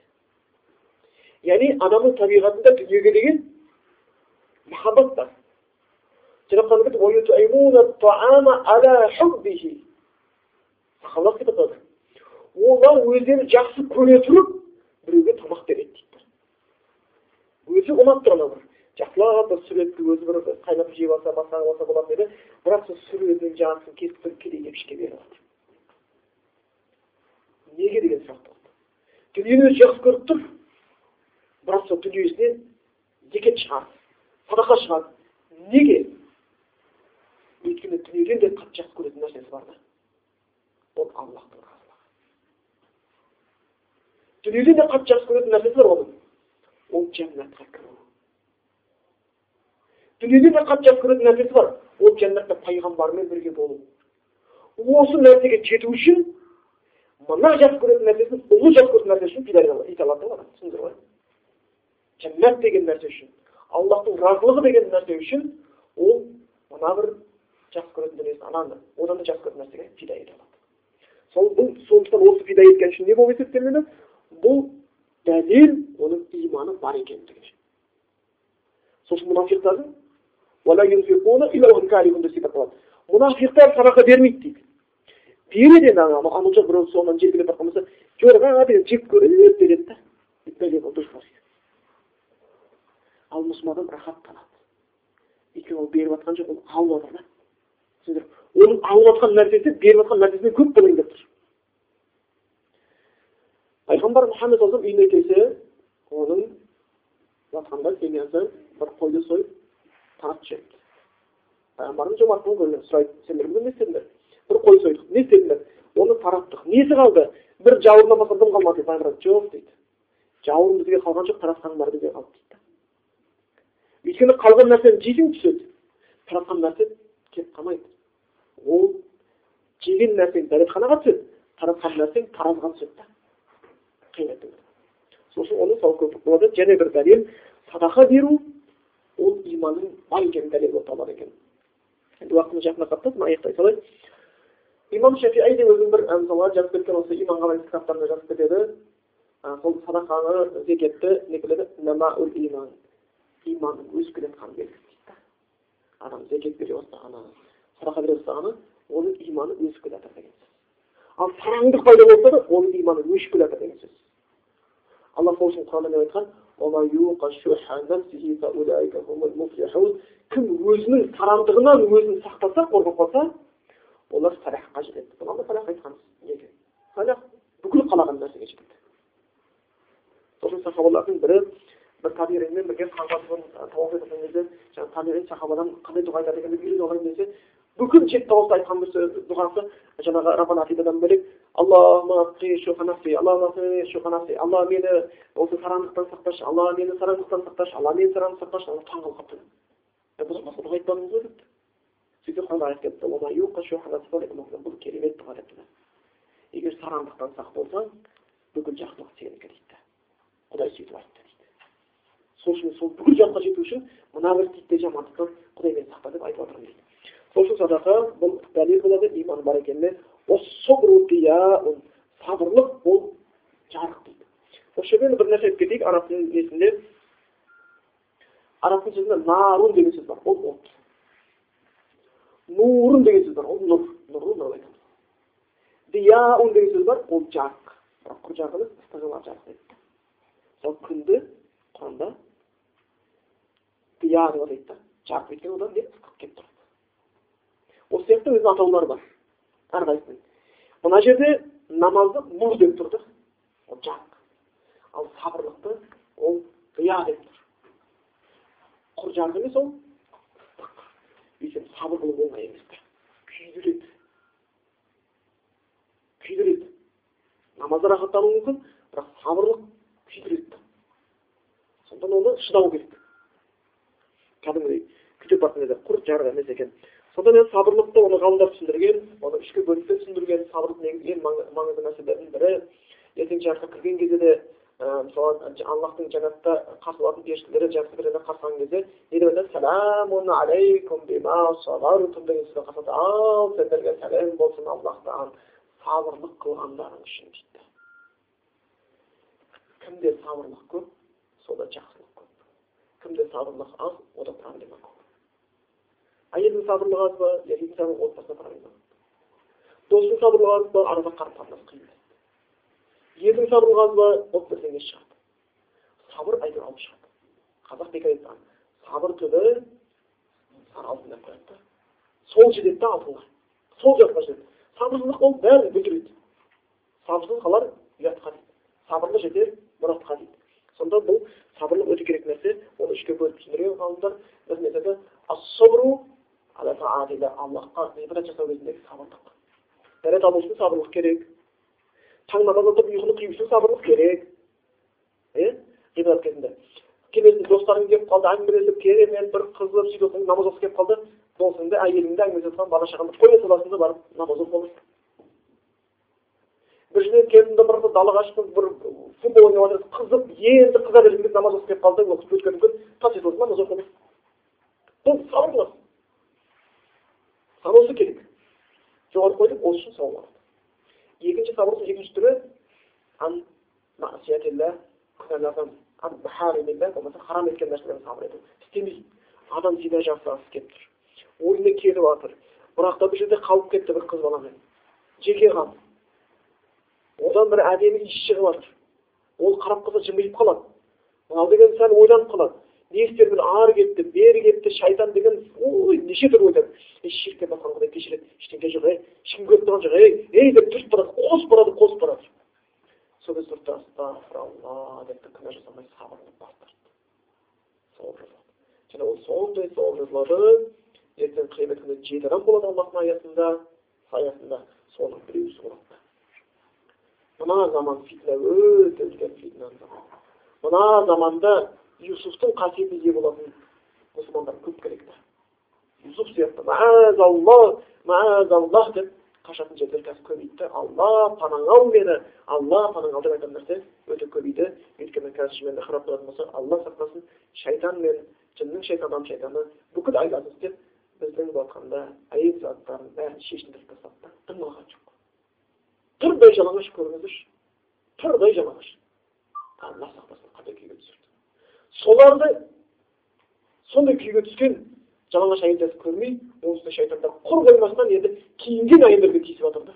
Speaker 1: яғни адамның табиғатында дүниеге деген махаббат бар олар өздері жақсы көре тұрып біреуге тамақ береді дейді өзі ұнап тұр анау жақсылап бір сүретті өзі бір қайнатып жеп алса басқаға болса болады деді бірақ сол сүретін жартысын кесіп бір кедей кепшікке беріп алады неге деген сұрақ туады дүниені өзі жақсы көріп тұр бірақ сол дүниесінен зекет шығады садақа шығады неге өйткені дүниеден де қатты жақсы көретін нәрсесі бар да ол аллахтың дүниеден де қатты жақсы көретін нәрсесі бар оның ол жәннатқа кіру дүниеден де қатты жақсы көретін нәрсесі бар ол жәннатта пайғамбармен бірге болу осы нәрсеге жету үшін мына жақсы көретін нәрсесін ұлы жақсы көретін нәрсе үшін пида ете алады ғой жәннат деген нәрсе үшін аллахтың разылығы деген нәрсе үшін ол мына бір жақсы көретін дүниесін ананы одан да жақсы көретін нәрсеге пида ете алады сол бұл сондықтан осы пида еткен үшін не болып есептелінеді бұл дәлел оның иманы бар екендігіне сосын мұнафиқтардың мұнафиқтар садақа бермейді дейді береді енді ана анау біреу соңынан желкелеп болса жоқ а деген жек көреді береді да ал мұсылман адам рахаттанады өйткені ол беріп жатқан жоқ ол алып жатыр да оның алып жатқан нәрсесі беріп жатқан нәрсесінен көп болайын деп тұр пайғамбар мұхаммед үйіне келсе оның жатқанда семьясы бір қойды сойып таратып жіберді пайғамбардың жомарттығын сұрайды сендер бүгін не істедіңдер бір қой сойдық не істедіңдер оны тараттық несі қалды бір жауырыннан басқа дым қалмады дейді пайғамбар жоқ дейді жауырын бізге қалған жоқ таратқаның бәрі бізге қалды дейді өйткені қалған нәрсені жесең түседі таратқан нәрсе кетіп қалмайды. Ол жеген нәрсең дәретханаға түседі таратқан нәрсең таразға түседі да қияметтің сол үшін оны мысалы көп болады. Және бір дәлел садақа беру иманның бар екенін дәлел болып табылады екен. Енді уақытымыз жақындап қалыпты соны аяқтай салайын имам шафиғи өзінің бір мысалы жазып кеткен осы иманға байланысты кітаптарында жазып кетеді сол садақаны зекетті не иман иманның өсіп келе жатқанын белгісі адам зекет бере бастағаны садақа бере бастағаны оның иманы өсіп келе жатыр деген сөз ал сараңдық пайда болса да оның иманы өшіп келе жатыр деген сөз алла сол үшін құранда не айтқан кім өзінің сарандығынан өзін сақтаса қорғап қалса олар салахқа жетеді бұған да салах айтқанбыз неге салах бүкіл қалаған нәрсеге жетеді сосын сахабалардың бірі бір табиғинмен бірге табиғин сахабадан қандай дұға айтады екен деп үйреніп алайын десе бүкіл жеті дауыста айтқан бір дұғасы жаңағы раббана атидадан бөлек алла мені осы сараңдықтан сақташы алла мені сараңдықтан сақташы алла мені сараңдықтан сақташы ана таң қалып қалыпты дұға айтпадыңыз ғой депті бұл керемет дұға депті егер сараңдықтан сақ болсаң бүкіл жақсылық сенікі дейді құдай сөйтіп айтты сол үшін сол бүкіл жаққа жету үшін мына бір титтей жамандықтан құдай мені сақта деп айтып жатырмын дейді. Сол үшін садақа бұл дәлел болады иман бар екеніне сабырлық бұл жарық дейді. Осы жерден бір нәрсе айтып кетейік араб несінде араб сөзінде нарун деген сөз бар ол от. Нурун деген сөз бар ол нұр нұрлы нұр айтамыз. Дияун деген сөз бар ол жарық. Бірақ құр жарық емес жарық дейді. Мысалы күнді құранда өйткені одан не ыстық келіп тұрады осы сияқты өзінің атаулары бар әрқайсысының мына жерде намазды нұр деп тұр да ол жарық ал сабырлықты ол дия деп тұр құр жарық емес ол өйткені сабыр қылу оңай емес күйдіреді күйдіреді намазда рахаттану мүмкін бірақ сабырлық күйдіреді сондықтан оны шыдау керек кәдімгідей күтіп баратын кезде құр жарық емес екен. Сонда енді сабырлықты оны ғалымдар түсіндірген оны үшке бөліп те түсіндірген сабырлықтың ең маңызды нәрселердің бірі ертең жарыққа кірген кезде де мысалы аллахтың жәннатта қарсы алатын періштелері жақсы қарсы алған кезде не деп айтады? Алейкум бима деген сөзбен қарсы ал сендерге сәлем болсын аллахтан сабырлық қылғандарың үшін дейді. Кімде сабырлық көп сода көп кімде сабырлық аз ода проблема көп әйелдің сабырлығы аз ба еркектің сабырлығы отбасында проблема достың сабырлығы аз ба арада қарым қатынас қиын ердің сабыры аз ба ол бірдеңе шығады сабыр әйтеуір алып шығады қазақ бекер айтқан сабыр түбі сары алтын деп қояды да сол жетеді да алтынға сол жаққа жетеді сабырлылық ол бәрін бүлдіреді сабырсыз қалар ұятқа дейді сабырлы жетер мұратқа дейді сонда бұл сабырлық өте керек нәрсе оны үшке бөліп түсіндірген ғалымдар бірін айтады аллахқа ғибадат жасау кезіндегі сабырлық дәрет алу үшін сабырлық керек таң намаздан тұрып ұйқыны қию үшін сабырлық керек иә ғибадат кезінде келесің достарың келіп қалды әңгімелесіп керемет бір қызып сөйтіп намаз оқып келіп қалды досыңды әйеліңді әңгімелесіп жатқан бала шағаңды қоя саласың да барып намаз оқып аласың бір жерден келдім да бір далаға шықтым бір футбол ойнап жатырсың қызып енді қыза бергім келіп намаз оқып келіп қалды оқып өткен күн тас етіп намаз аласың бұл сабырлық санаусы керек. Жоғары қойдық осы үшін сауап екінші сабырлық екінші түрі болмаса харам еткен нәрселерден сабыр ету. Істемейді адам зина жасағысы келіп тұр. Ойына келіп жатыр бірақ та бұл жерде қалып кетті бір қыз баламен. Жеке қалды одан бір әдемі иіс шығып ол қарап қалса жымиып қалады. Мынау деген сәл ойланып қалады. Не істерімін ары кетті бері кетті шайтан деген ой неше түрлі ойлар ей ширкке батқан құдай кешіреді. Ештеңе жоқ ей ешкім көріп тұрған жоқ ей ей деп тұрып барады қосып барады қосып барады сол кезде тұрды астағфиралла деп күнә жасамай сабырлы бас тартты сауап жазылады және ол сондай сауап жазылады. Ертең қиямет күні жеті адам болады аллахтың аясында саясында соның біреусі болады мына заман фитна өте үлкен фитна мына заманда юсуфтың қасиетіне ие болатын мұсылмандар көп керек та. Юсуф сияқты маазалла маазаллах деп қашатын жерлер қазір көбейді да алла панаң ал мені алла панаң ал деп айтатын нәрсе өте көбейді. Өйткені қазір шынымен де қарап тұратын болсақ алла сақтасын шайтан мен жынның шайтаны шайтаны бүкіл айланы істеп біздің былай айтқанда әйел заттарын бәрін шешіндіріп тастады да дым алған жоқ. Тырдай жалаңаш көріңіздерші тырдай жалаңаш алла сақтасын қандай күйге түсірді соларды сондай күйге түскен жалаңаш әйелдерді көрмей оның үстіне шайтандар құр қоймастан енді киінген әйелдерге тиісіп жатыр да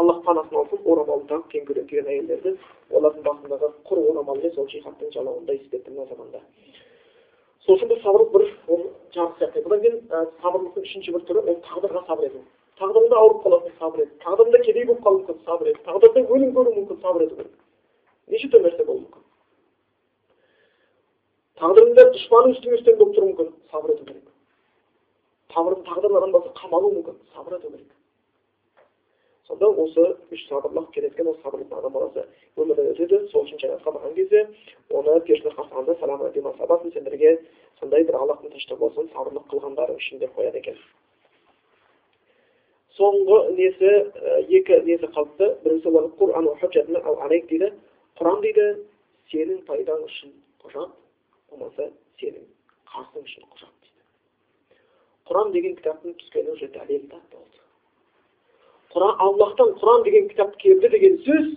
Speaker 1: аллах панасын алсын орамалын тағып кең киген әйелдерді олардың басындағы құр орамалмен сол жихадтың жалауында иіскетті мына заманда сол үшін бұл сабырлық бір ол жарық сияқты бұдан кейін сабырлықтың үшінші бір түрі ол тағдырға сабыр ету тағдырында ауырып қаласың сабыр ет. Тағдырында кедей болып қалуы мүмкін сабыр ет. Тағдырда өлім көруі мүмкін сабыр ету керек неше түрлі нәрсе болуы мүмкін. Тағдырында дұшпаның үстіңе үстем болып тұруы мүмкін сабыр ету керек. Тағдырын болса қамалуы мүмкін сабыр ету керек. Сонда осы үш сабырлық келеді ол сабырлық адам баласы өмірден өтеді. Сол үшін жәннатқа барған кезде оны періштелер қарсы алғанда салам сендерге сондай бір аллахтың тыныштығы болсын сабырлық қылғандарың үшін деп қояды екен. Соңғы несі екі несі қалыпты? Біріншісі дейді. Құран дейді. Сенің пайдаң үшін құжат болмаса сенің қасың үшін құжат дейді. Құран деген кітаптың түскені уже дәлел болды. Құран аллахтан құран деген кітап келді деген сөз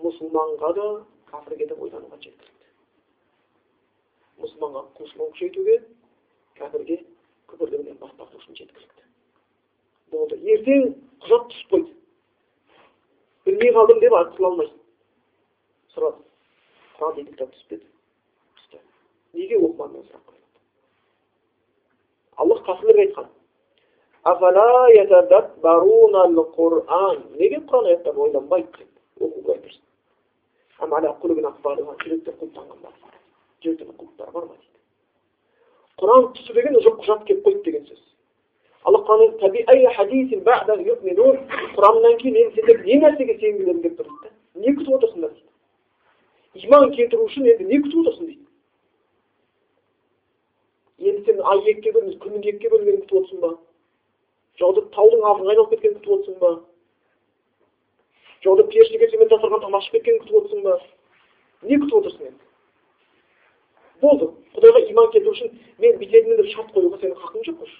Speaker 1: мұсылманға да кәпірге де ойлануға жеткілікті мұсылманға құлшылығын күшейтуге кәпірге күпірлігінен бас тарту үшін жеткілікті. Болды ертең құжат түсіп қойды білмей қалдым деп құтыла алмайсың сұрады құран дейтін кітап түспеді түсті неге оқымадың сұрақ аллах кәпірлерге айтқан. Неге Құран аяттарын ойланбайды деп оқуға айтырсың. Ам аля құлыбин ақбалыға жүректе құлыптанған бар. Жүректе құлыптар бар ма дейді. Құран түсі деген уже құжат келіп қойды деген сөз. Алла Құран таби ай хадисин бa'да ю'минун. Құраннан кейін енді сендер не нәрсеге сенгілерің келіп тұр дейді. Не күтіп отырсыңдар дейді. Иман келтіру үшін енді не күтіп отырсың дейді. Енді сен ай екіге бөлініп, күннің екіге бөлінгенін күтіп отырсың ба? жоғда таудың артын айналып кеткенін күтіп отырсың ба жоғда періште мен дастархан ашып кеткенін күтіп отырсың ба не күтіп отырсың енді болды құдайға иман келтіру үшін мен бүйтетінмін деп шарт қоюға сенің хақың жоқ уже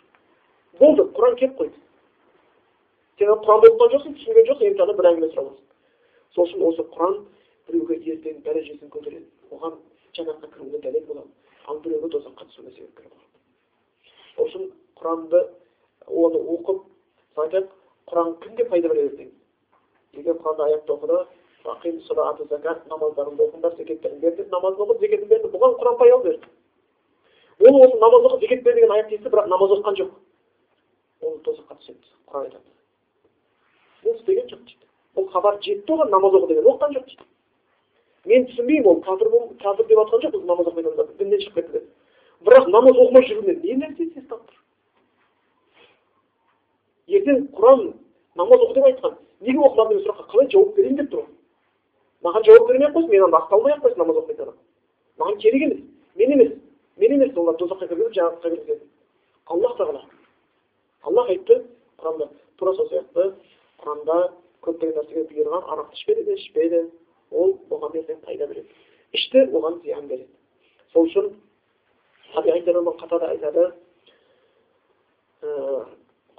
Speaker 1: болды құран келіп қойды. Сен құранды оқыған жоқсың түсінген жоқсың енді саған бір әңгіме сұрап сол үшін осы құран біреуге ертең дәрежесін көтереді. Оған жәннатқа кіруіне дәлел болады. Ал біреуге тозаққа түсуіне себепкер болады сол үшін құранды оны оқып айтады құран кімге пайда береді ертең егер құранда аятты оқыды намаздарыңды оқыңдар зекеттерін бер деп намазын оқып зекетін берді бұған құран пайда берді. Ол осы намаз оқып зекет бер деген аятты естіп бірақ намаз оқыған жоқ. Ол тозаққа түседі құран айтады бұл істеген жоқ дейді бұл хабар жетті оған намаз оқы деген оқыған жоқ дейді мен түсінбеймін ол кәпір кәпір деп жатқан жоқ намаз оқымайтын адамдарды діннен шығып кетті деп бірақ намаз оқымай жүруінен не нәрсе сезіп тұр ертең құран намаз оқы деп айтқан неге оқымадың деген сұраққа қалай жауап берейін деп тұр маған жауап бермей ақ қойсын мен анда ақталмай ақ қойсын намаз оқымайтын адам маған керек емес мен емес мен емес олар тозаққа кіргізіп жәннатқа кіргізеді аллах тағала аллах айтты құранда тура сол сияқты құранда көптеген нәрсеге бұйырған арақты ішпе деді ішпеді ол оған ертең пайда береді. Ішті оған зиян береді. Сол үшін айтады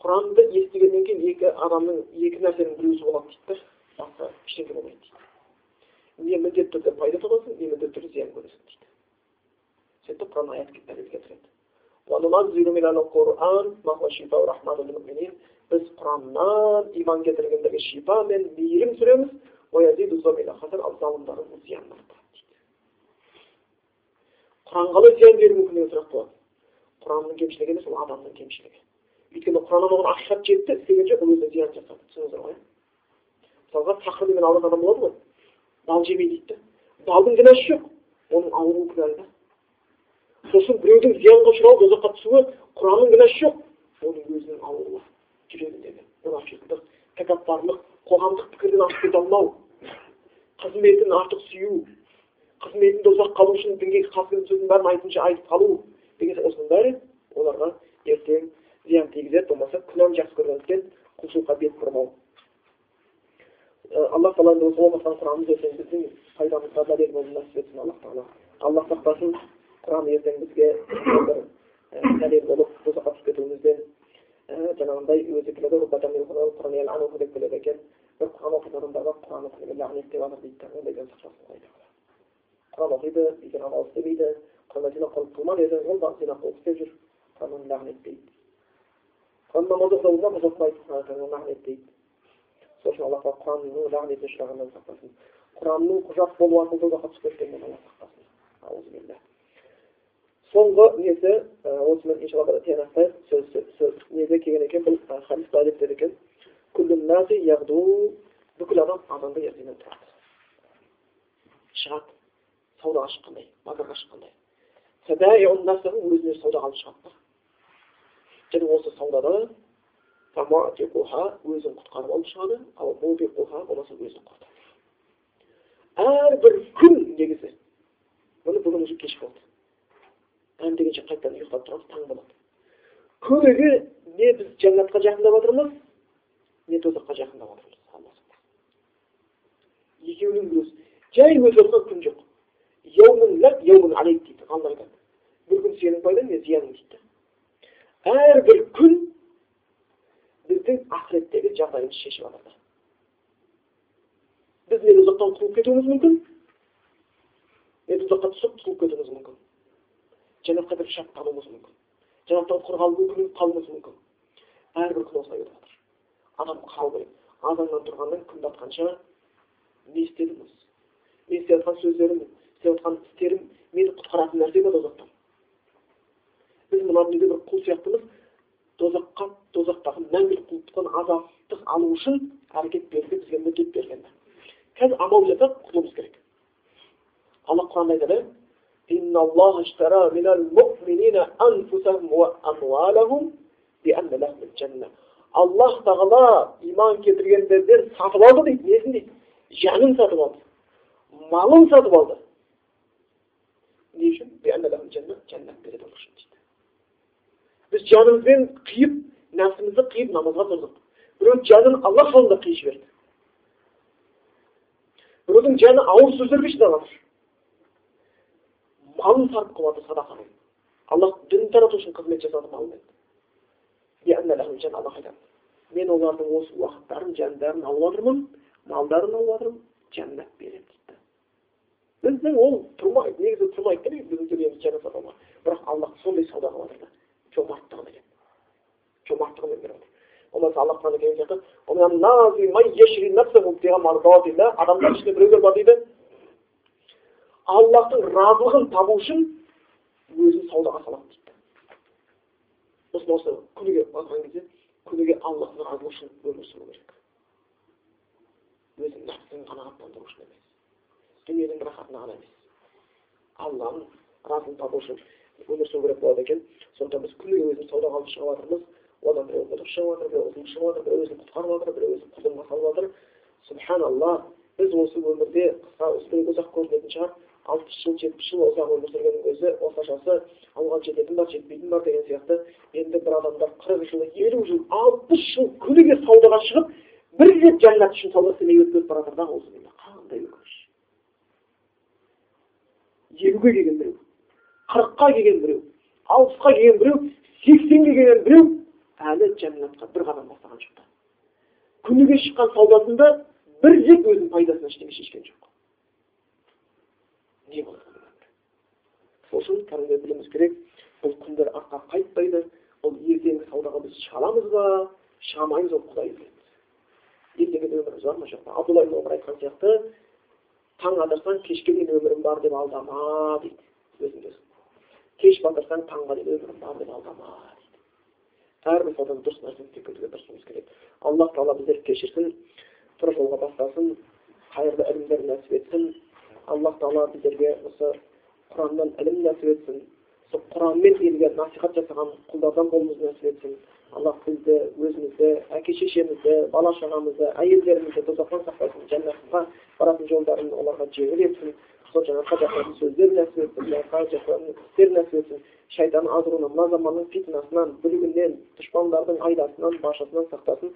Speaker 1: құранды естігеннен кейін екі адамның екі нәрсенің біреусі болады дейді да басқа ештеңе болмайды дейді. Не міндетті түрде пайда табасың не міндетті түрде зиян көресің дейді. Сөйтіп құран аят дәлел келтіреді біз құраннан иман келтіргендерге шипа мен мейірім дейді құран қалай зиян беруі мүмкін деген сұрақ болады құранның кемшілігі емес ол адамның кемшілігі өйткені құраннан оған ақиқат жетті істеген жоқ ол өзіне зиян жасады түсіндіңіздер ғой мысалға сахар деген ауырған адам болады ғой бал жемейді дейді да балдың кінәсі жоқ оның ауруы кінәлі да сосын біреудің зиянға ұшырауы тозаққа түсуі құранның кінәсі жоқ. Оның өзінің ауруы жүрегіндегі мұнафиқтық тәкаппарлық қоғамдық пікірден асып кете алмау қызметін артық сүю қызметінде ұзақ қалу үшін дінге қарсы сөздің бәрін айтынша айтып қалу деген осының бәрі оларға ертең зиян тигізеді. Болмаса күнәні жақсы көргендіктен құлшылыққа бет бұрмау аллах тағала осы оқып жатқан құранымыз біздің пайдамызға дәлел болуын нәсіп етсін. Аллах тағала. Аллах сақтасын. Құран ертең бізге дәлел болып тозаққа түсіп кетуімізден жаңағындай өзі келеді деп келеді екен бір құран оқитын адамдарға құран оқығанға лағнет деп жатыр дейді да ондайдан сақтасын құран оқиды егер амал істемейді құран зина қылып қылма деді ол қылып істеп жүр құран лағнеттейді құран намаз оқыса намаз оқымайды лағнеттейді сол үшін алла тағала құранның лағнетіне ұшырағаннан сақтасын құранның құжат болу арқылы тозаққа түсіп кеткеннен алла сақтасын соңғы несі осымен иншалла тиянақтайық сөз сөз неде келген екен бұл хадис былай деп екен бүкіл адам адамды ертеңнен тұрады шығады саудаға шыққандай базарға шыққандай өзіне сауда алып шығады және осы саудада өзін құтқарып алып шығады ал болмаса өзін құртады әрбір күн негізі міне бүгін уже кеш болды ән дегенше қайтадан ұйықтап тұрамыз таң болады күніге не біз жәннатқа жақындап жатырмыз не тозаққа жақындап жатырмыз екеуінің өзі жай өтіп жатқан күн жоқ дейді ғалымдар айтады бір күн сенің пайдаң не зияның дейді әрбір күн біздің ақыреттегі жағдайымызды шешіп да біз не тозақтан құтылып кетуіміз мүмкін не тозаққа түсіп құтылып кетуіміз мүмкін жәннатқа кіріп шат қалуымыз мүмкін жәннаттан құр қалуымыз мүмкін әрбір күн осылай өтіп жатыр адам керек азаннан тұрғаннан күн батқанша не істедім осы мен істеп жатқан сөздерім істеп жатқан істерім мені құтқаратын нәрсе ма тозақтан біз мына дүниеде бір құл сияқтымыз тозаққа тозақтағы мәңгілік құлдықтан азаттық алу үшін әрекет беруге бізге міндет берген қазір амал жасап құтылуымыз керек алла құранда айтады аллах тағала иман келтіргендерден сатып алды дейді несін дейді жанын сатып алды малын сатып алды не үшін дейді біз жанымызбен қиып нәпсімізді қиып намазға тұрдық біреу жанын аллах жолында қиып жіберді біреудің жаны ауыр сөздерге шыдап сарп қылып жатыр садақамен аллах дін тарату үшін қызмет жасады айтады мен олардың осы уақыттарын жандарын алып жатырмын малдарын алып жатырмын жәннат беремін дейді біздің ол тұрмайды негізі тұрмайды да біздің дүниеміз жәннат бірақ аллах сондай сауда қылып жатыр да жомарттығымен жомарттығымен беріп жатыр болмаса аллах тағала деген сияқты адамдар ішінде біреулер бар дейді аллахтың разылығын табу үшін өзін саудаға салады дейді. Сосын осы күніге барған кезде күніге аллахтың разылығы үшін өмір сүру керек. Өзінің нәпсін қанағаттандыру үшін емес. Дүниенің рахатына ғана емес. Алланың разылығын табу үшін өмір сүру керек болады екен. Сондықтан біз күніге өзіміз саудаға алып шығып жатырмыз. Одан біреу құдық шығып жатыр біреу ұзын шығып жатыр біреу өзін құтқарып жатыр біреу өзін құлдымға салып жатыр. Субханалла біз осы өмірде қысқа үстірек ұзақ көрінетін шығар. Алпыс жыл жетпіс жыл ұзақ өмір сүргеннің өзі орташасы алға жететін бар жетпейтін бар деген сияқты. Енді бір адамдар қырық жыл елу жыл алпыс жыл күніге саудаға шығып бір рет жәннат үшін сауда істемей өтіп кетіп бара жатыр да қандай өкініш. елуге келген біреу қырыққа келген біреу алпысқа келген біреу сексенге келген біреу әлі жәннатқа бір қадам бастаған жоқ күніге шыққан саудасында бір рет өзінің пайдасына ештеңе шешкен жоқ. Сол үшін кәдімгідей білуіміз керек бұл күндер артқа қайтпайды. Ол ертеңгі саудаға біз шыға аламыз ба? Шыға алмаймыз ол құдай біледі ертеңгі өміріміз бар ма жоқ па? Абдулла айтқан сияқты таң атырсаң кешке дейін өмірім бар деп алдама дейді. Өзіңді кеш батырсаң таңға дейін өмірің бар деп алдама дейді. Әрбір сауданың дұрыс нәрсені тепкізуге тырысуымыз керек. Аллах тағала біздерді кешірсін тура жолға бастасын қайырлы ілімдер нәсіп етсін. Аллах тағала біздерге осы құраннан ілім нәсіп етсін сол құранмен елге насихат жасаған құлдардан болуымызды нәсіп етсін аллах бізді өзімізді әке шешемізді бала шағамызды әйелдерімізді тозақтан сақтасын жәннатқа баратын жолдарын оларға жеңіл етсін сол жаңағы жақсы сөздер нәсіп етсін жақсы істер нәсіп етсін шайтан азғыруынан мына заманның фитнасынан бүлігінен дұшпандардың айдасынан баршасынан сақтасын